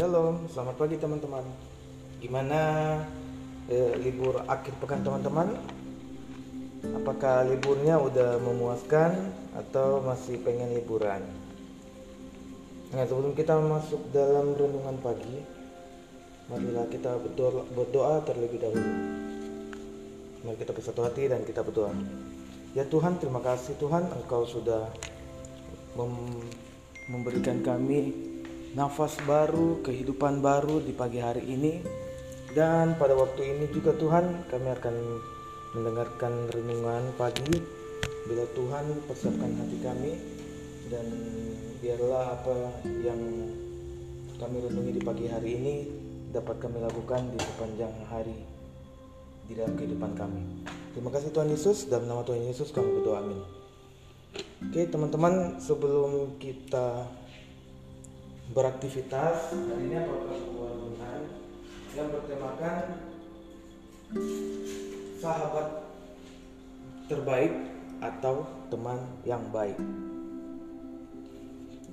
Shalom, selamat pagi teman-teman. Gimana eh, libur akhir pekan teman-teman? Apakah liburnya udah memuaskan atau masih pengen liburan? Nah, sebelum kita masuk dalam renungan pagi, marilah kita berdoa, berdoa terlebih dahulu. Mari kita bersatu hati dan kita berdoa. Ya Tuhan, terima kasih Tuhan Engkau sudah mem- memberikan kami nafas baru, kehidupan baru di pagi hari ini. Dan pada waktu ini juga Tuhan kami akan mendengarkan renungan pagi. Bila Tuhan persiapkan hati kami dan biarlah apa yang kami renungi di pagi hari ini dapat kami lakukan di sepanjang hari di dalam kehidupan kami. Terima kasih Tuhan Yesus, dalam nama Tuhan Yesus kami berdoa amin. Oke teman-teman sebelum kita beraktivitas hari ini akan membuat renungan yang bertemakan sahabat terbaik atau teman yang baik.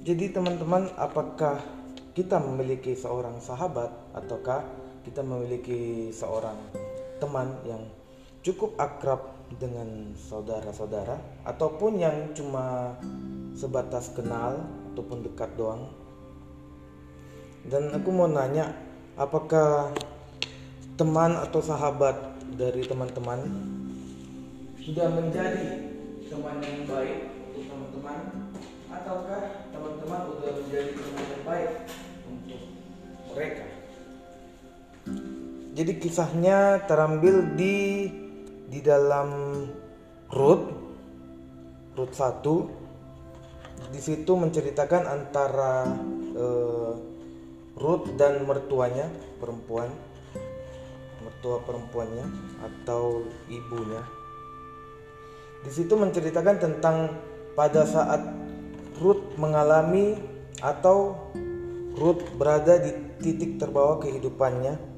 Jadi teman-teman apakah kita memiliki seorang sahabat ataukah kita memiliki seorang teman yang cukup akrab dengan saudara-saudara ataupun yang cuma sebatas kenal ataupun dekat doang. Dan aku mau nanya, apakah teman atau sahabat dari teman-teman sudah menjadi teman yang baik untuk teman-teman ataukah teman-teman sudah menjadi teman yang baik untuk mereka? Jadi kisahnya terambil di di dalam Rut Rut 1 di situ menceritakan antara uh, Ruth dan mertuanya perempuan mertua perempuannya atau ibunya. Di situ menceritakan tentang pada saat Ruth mengalami atau Ruth berada di titik terbawah kehidupannya.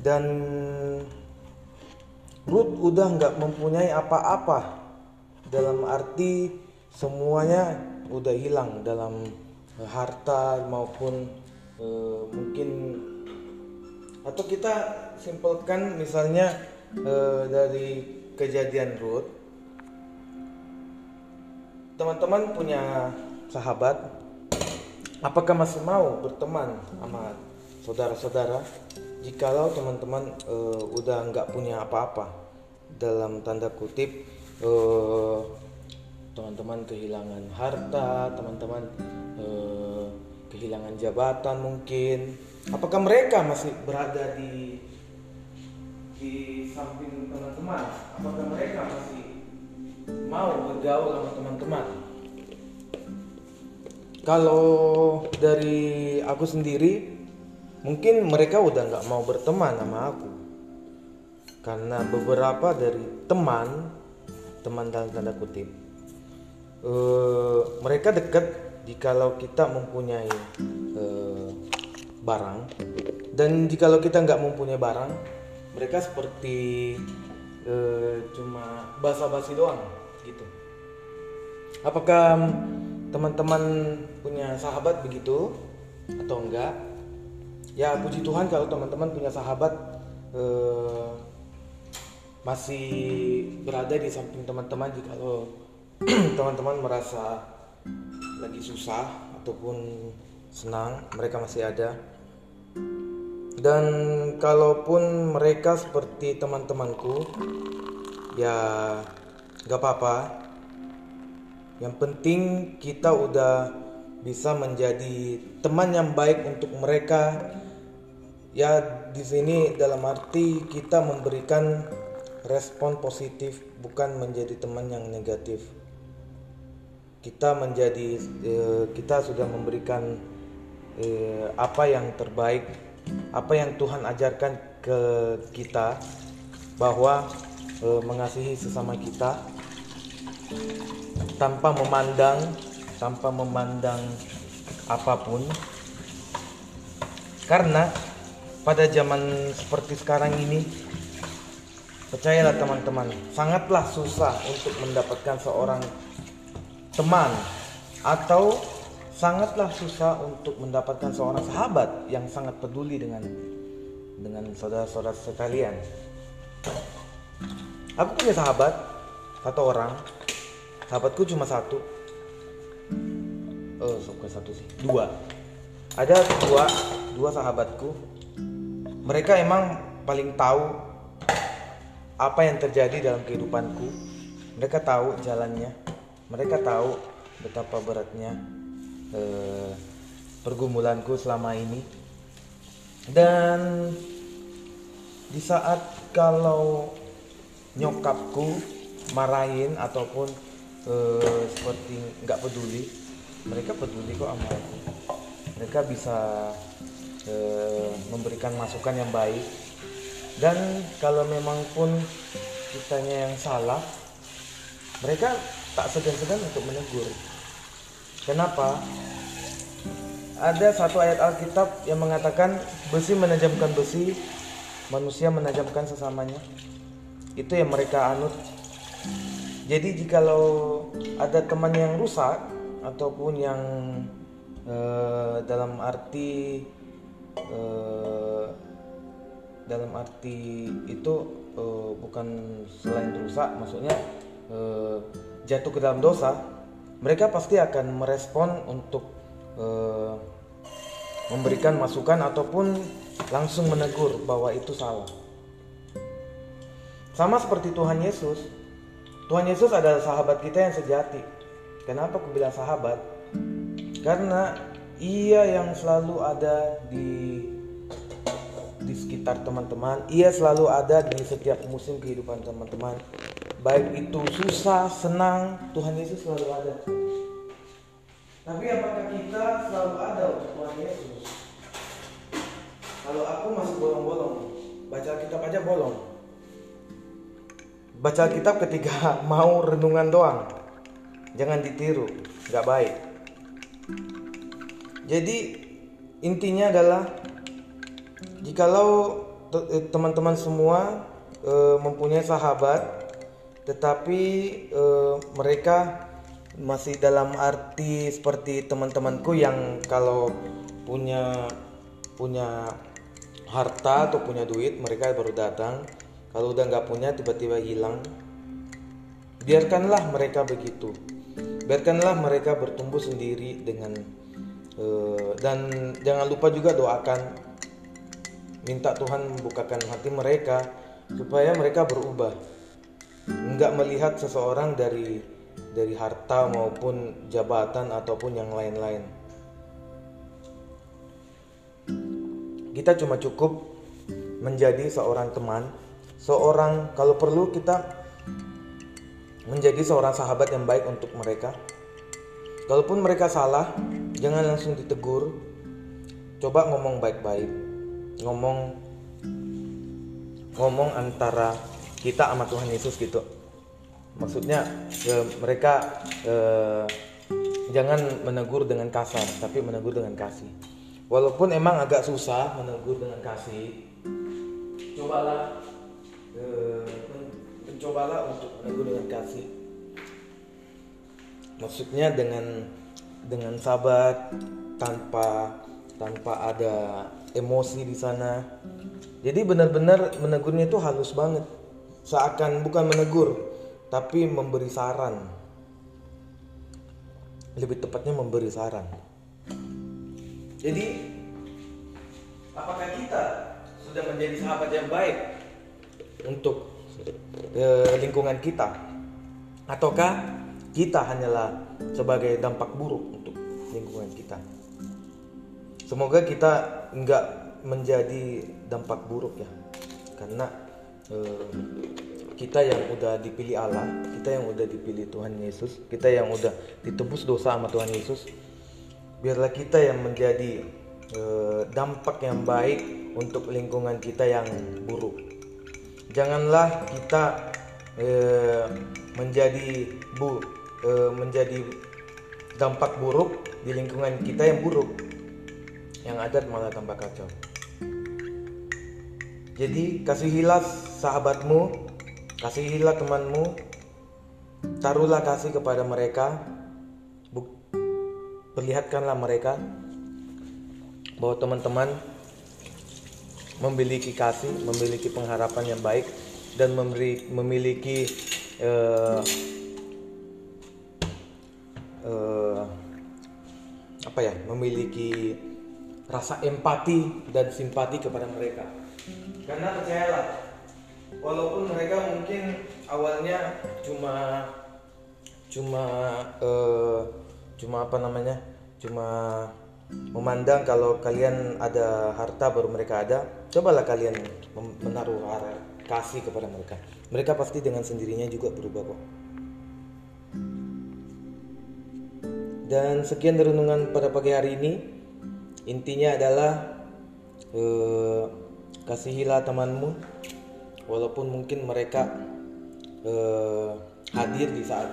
Dan Ruth udah nggak mempunyai apa-apa. Dalam arti semuanya udah hilang dalam harta maupun e, mungkin atau kita simpelkan misalnya e, dari kejadian Ruth teman-teman punya sahabat apakah masih mau berteman sama saudara-saudara? Jikalau teman-teman e, udah nggak punya apa-apa dalam tanda kutip teman-teman kehilangan harta teman-teman kehilangan jabatan mungkin. Apakah mereka masih berada di di samping teman-teman? Apakah mereka masih mau bergaul sama teman-teman? Kalau dari aku sendiri mungkin mereka udah nggak mau berteman sama aku. Karena beberapa dari teman teman dalam tanda kutip uh, mereka dekat jikalau kita mempunyai uh, barang dan jikalau kita nggak mempunyai barang mereka seperti uh, cuma basa-basi doang gitu. Apakah teman-teman punya sahabat begitu atau enggak? Ya puji Tuhan kalau teman-teman punya sahabat uh, masih berada di samping teman-teman jikalau teman-teman merasa lagi susah ataupun senang mereka masih ada. Dan kalaupun mereka seperti teman-temanku ya gak apa-apa. Yang penting kita udah bisa menjadi teman yang baik untuk mereka. Ya di sini dalam arti kita memberikan respon positif bukan menjadi teman yang negatif kita menjadi eh, kita sudah memberikan eh, apa yang terbaik apa yang Tuhan ajarkan ke kita bahwa eh, mengasihi sesama kita tanpa memandang tanpa memandang apa pun. Karena pada zaman seperti sekarang ini percayalah teman-teman sangatlah susah untuk mendapatkan seorang teman atau sangatlah susah untuk mendapatkan seorang sahabat yang sangat peduli dengan dengan saudara-saudara sekalian. Aku punya sahabat satu orang, sahabatku cuma satu. Oh, bukan satu sih, dua. Ada dua, dua sahabatku. Mereka emang paling tahu apa yang terjadi dalam kehidupanku. Mereka tahu jalannya. Mereka tahu betapa beratnya eh, pergumulanku selama ini. Dan di saat kalau nyokapku marahin ataupun eh, seperti nggak peduli, mereka peduli kok sama aku. Mereka bisa eh, memberikan masukan yang baik. Dan kalau memang pun kitanya yang salah, mereka tak segan-segan untuk menegur. Kenapa? Ada satu ayat Alkitab yang mengatakan besi menajamkan besi, manusia menajamkan sesamanya. Itu yang mereka anut. Jadi jikalau ada teman yang rusak ataupun yang uh, dalam arti uh, dalam arti itu uh, bukan selain rusak, maksudnya uh, jatuh ke dalam dosa, mereka pasti akan merespon untuk uh, memberikan masukan ataupun langsung menegur bahwa itu salah. Sama seperti Tuhan Yesus, Tuhan Yesus adalah sahabat kita yang sejati. Kenapa aku bilang sahabat? Karena ia yang selalu ada di di sekitar teman-teman, ia selalu ada di setiap musim kehidupan teman-teman. Baik itu susah, senang, Tuhan Yesus selalu ada. Tapi apakah kita selalu ada untuk Tuhan Yesus? Kalau aku masih bolong-bolong, baca kitab aja bolong. Baca kitab ketika mau renungan doang. Jangan ditiru, nggak baik. Jadi intinya adalah jikalau eh, teman-teman semua e, mempunyai sahabat tetapi e, mereka masih dalam arti seperti teman-temanku yang kalau punya punya harta atau punya duit mereka baru datang. Kalau udah nggak punya tiba-tiba hilang. Biarkanlah mereka begitu. Biarkanlah mereka bertumbuh sendiri dengan uh, dan jangan lupa juga doakan. Minta Tuhan membukakan hati mereka supaya mereka berubah nggak melihat seseorang dari dari harta maupun jabatan ataupun yang lain-lain kita cuma cukup menjadi seorang teman, seorang kalau perlu kita menjadi seorang sahabat yang baik untuk mereka. Kalaupun mereka salah, jangan langsung ditegur. Coba ngomong baik-baik. Ngomong ngomong antara kita sama Tuhan Yesus gitu. Maksudnya ya, mereka eh, jangan menegur dengan kasar, tapi menegur dengan kasih. Walaupun emang agak susah menegur dengan kasih, cobalah eh, mencobalah untuk menegur dengan kasih. Maksudnya dengan dengan sabar tanpa tanpa ada emosi di sana. Jadi benar-benar menegurnya itu halus banget. Seakan bukan menegur, tapi memberi saran. Lebih tepatnya memberi saran. Jadi apakah kita sudah menjadi sahabat yang baik untuk e, lingkungan kita ataukah kita hanyalah sebagai dampak buruk untuk lingkungan kita? Semoga kita nggak menjadi dampak buruk ya, karena e, kita yang udah dipilih Allah, kita yang udah dipilih Tuhan Yesus, kita yang udah ditebus dosa sama Tuhan Yesus, biarlah kita yang menjadi eh, dampak yang baik untuk lingkungan kita yang buruk. Janganlah kita eh, menjadi bu eh, menjadi dampak buruk di lingkungan kita yang buruk. Yang ada malah tambah kacau. Jadi kasihilah sahabatmu, kasihilah temanmu, taruhlah kasih kepada mereka perlihatkanlah mereka bahwa teman-teman memiliki kasih, memiliki pengharapan yang baik dan memberi, memiliki uh, uh, apa ya, memiliki rasa empati dan simpati kepada mereka. Karena percayalah, walaupun mereka mungkin awalnya cuma cuma uh, cuma apa namanya cuma memandang kalau kalian ada harta baru mereka ada cobalah kalian menaruh kasih kepada mereka. Mereka pasti dengan sendirinya juga berubah kok. Dan sekian renungan pada pagi hari ini. Intinya adalah eh, kasihilah temanmu walaupun mungkin mereka eh, hadir di saat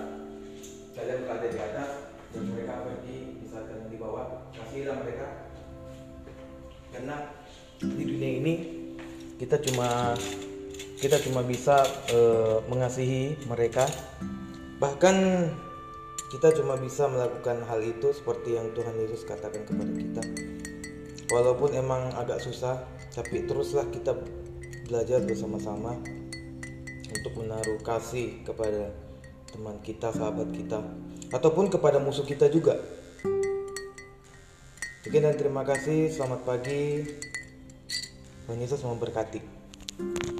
kalian berada di atas dan mereka pergi di saat kalian di bawah kasihilah mereka. Karena di dunia ini kita cuma kita cuma bisa uh, mengasihi mereka. Bahkan kita cuma bisa melakukan hal itu seperti yang Tuhan Yesus katakan kepada kita. Walaupun emang agak susah tapi teruslah kita belajar bersama-sama untuk menaruh kasih kepada teman kita, sahabat kita, ataupun kepada musuh kita juga. Sekian dan terima kasih. Selamat pagi. Tuhan Yesus memberkati.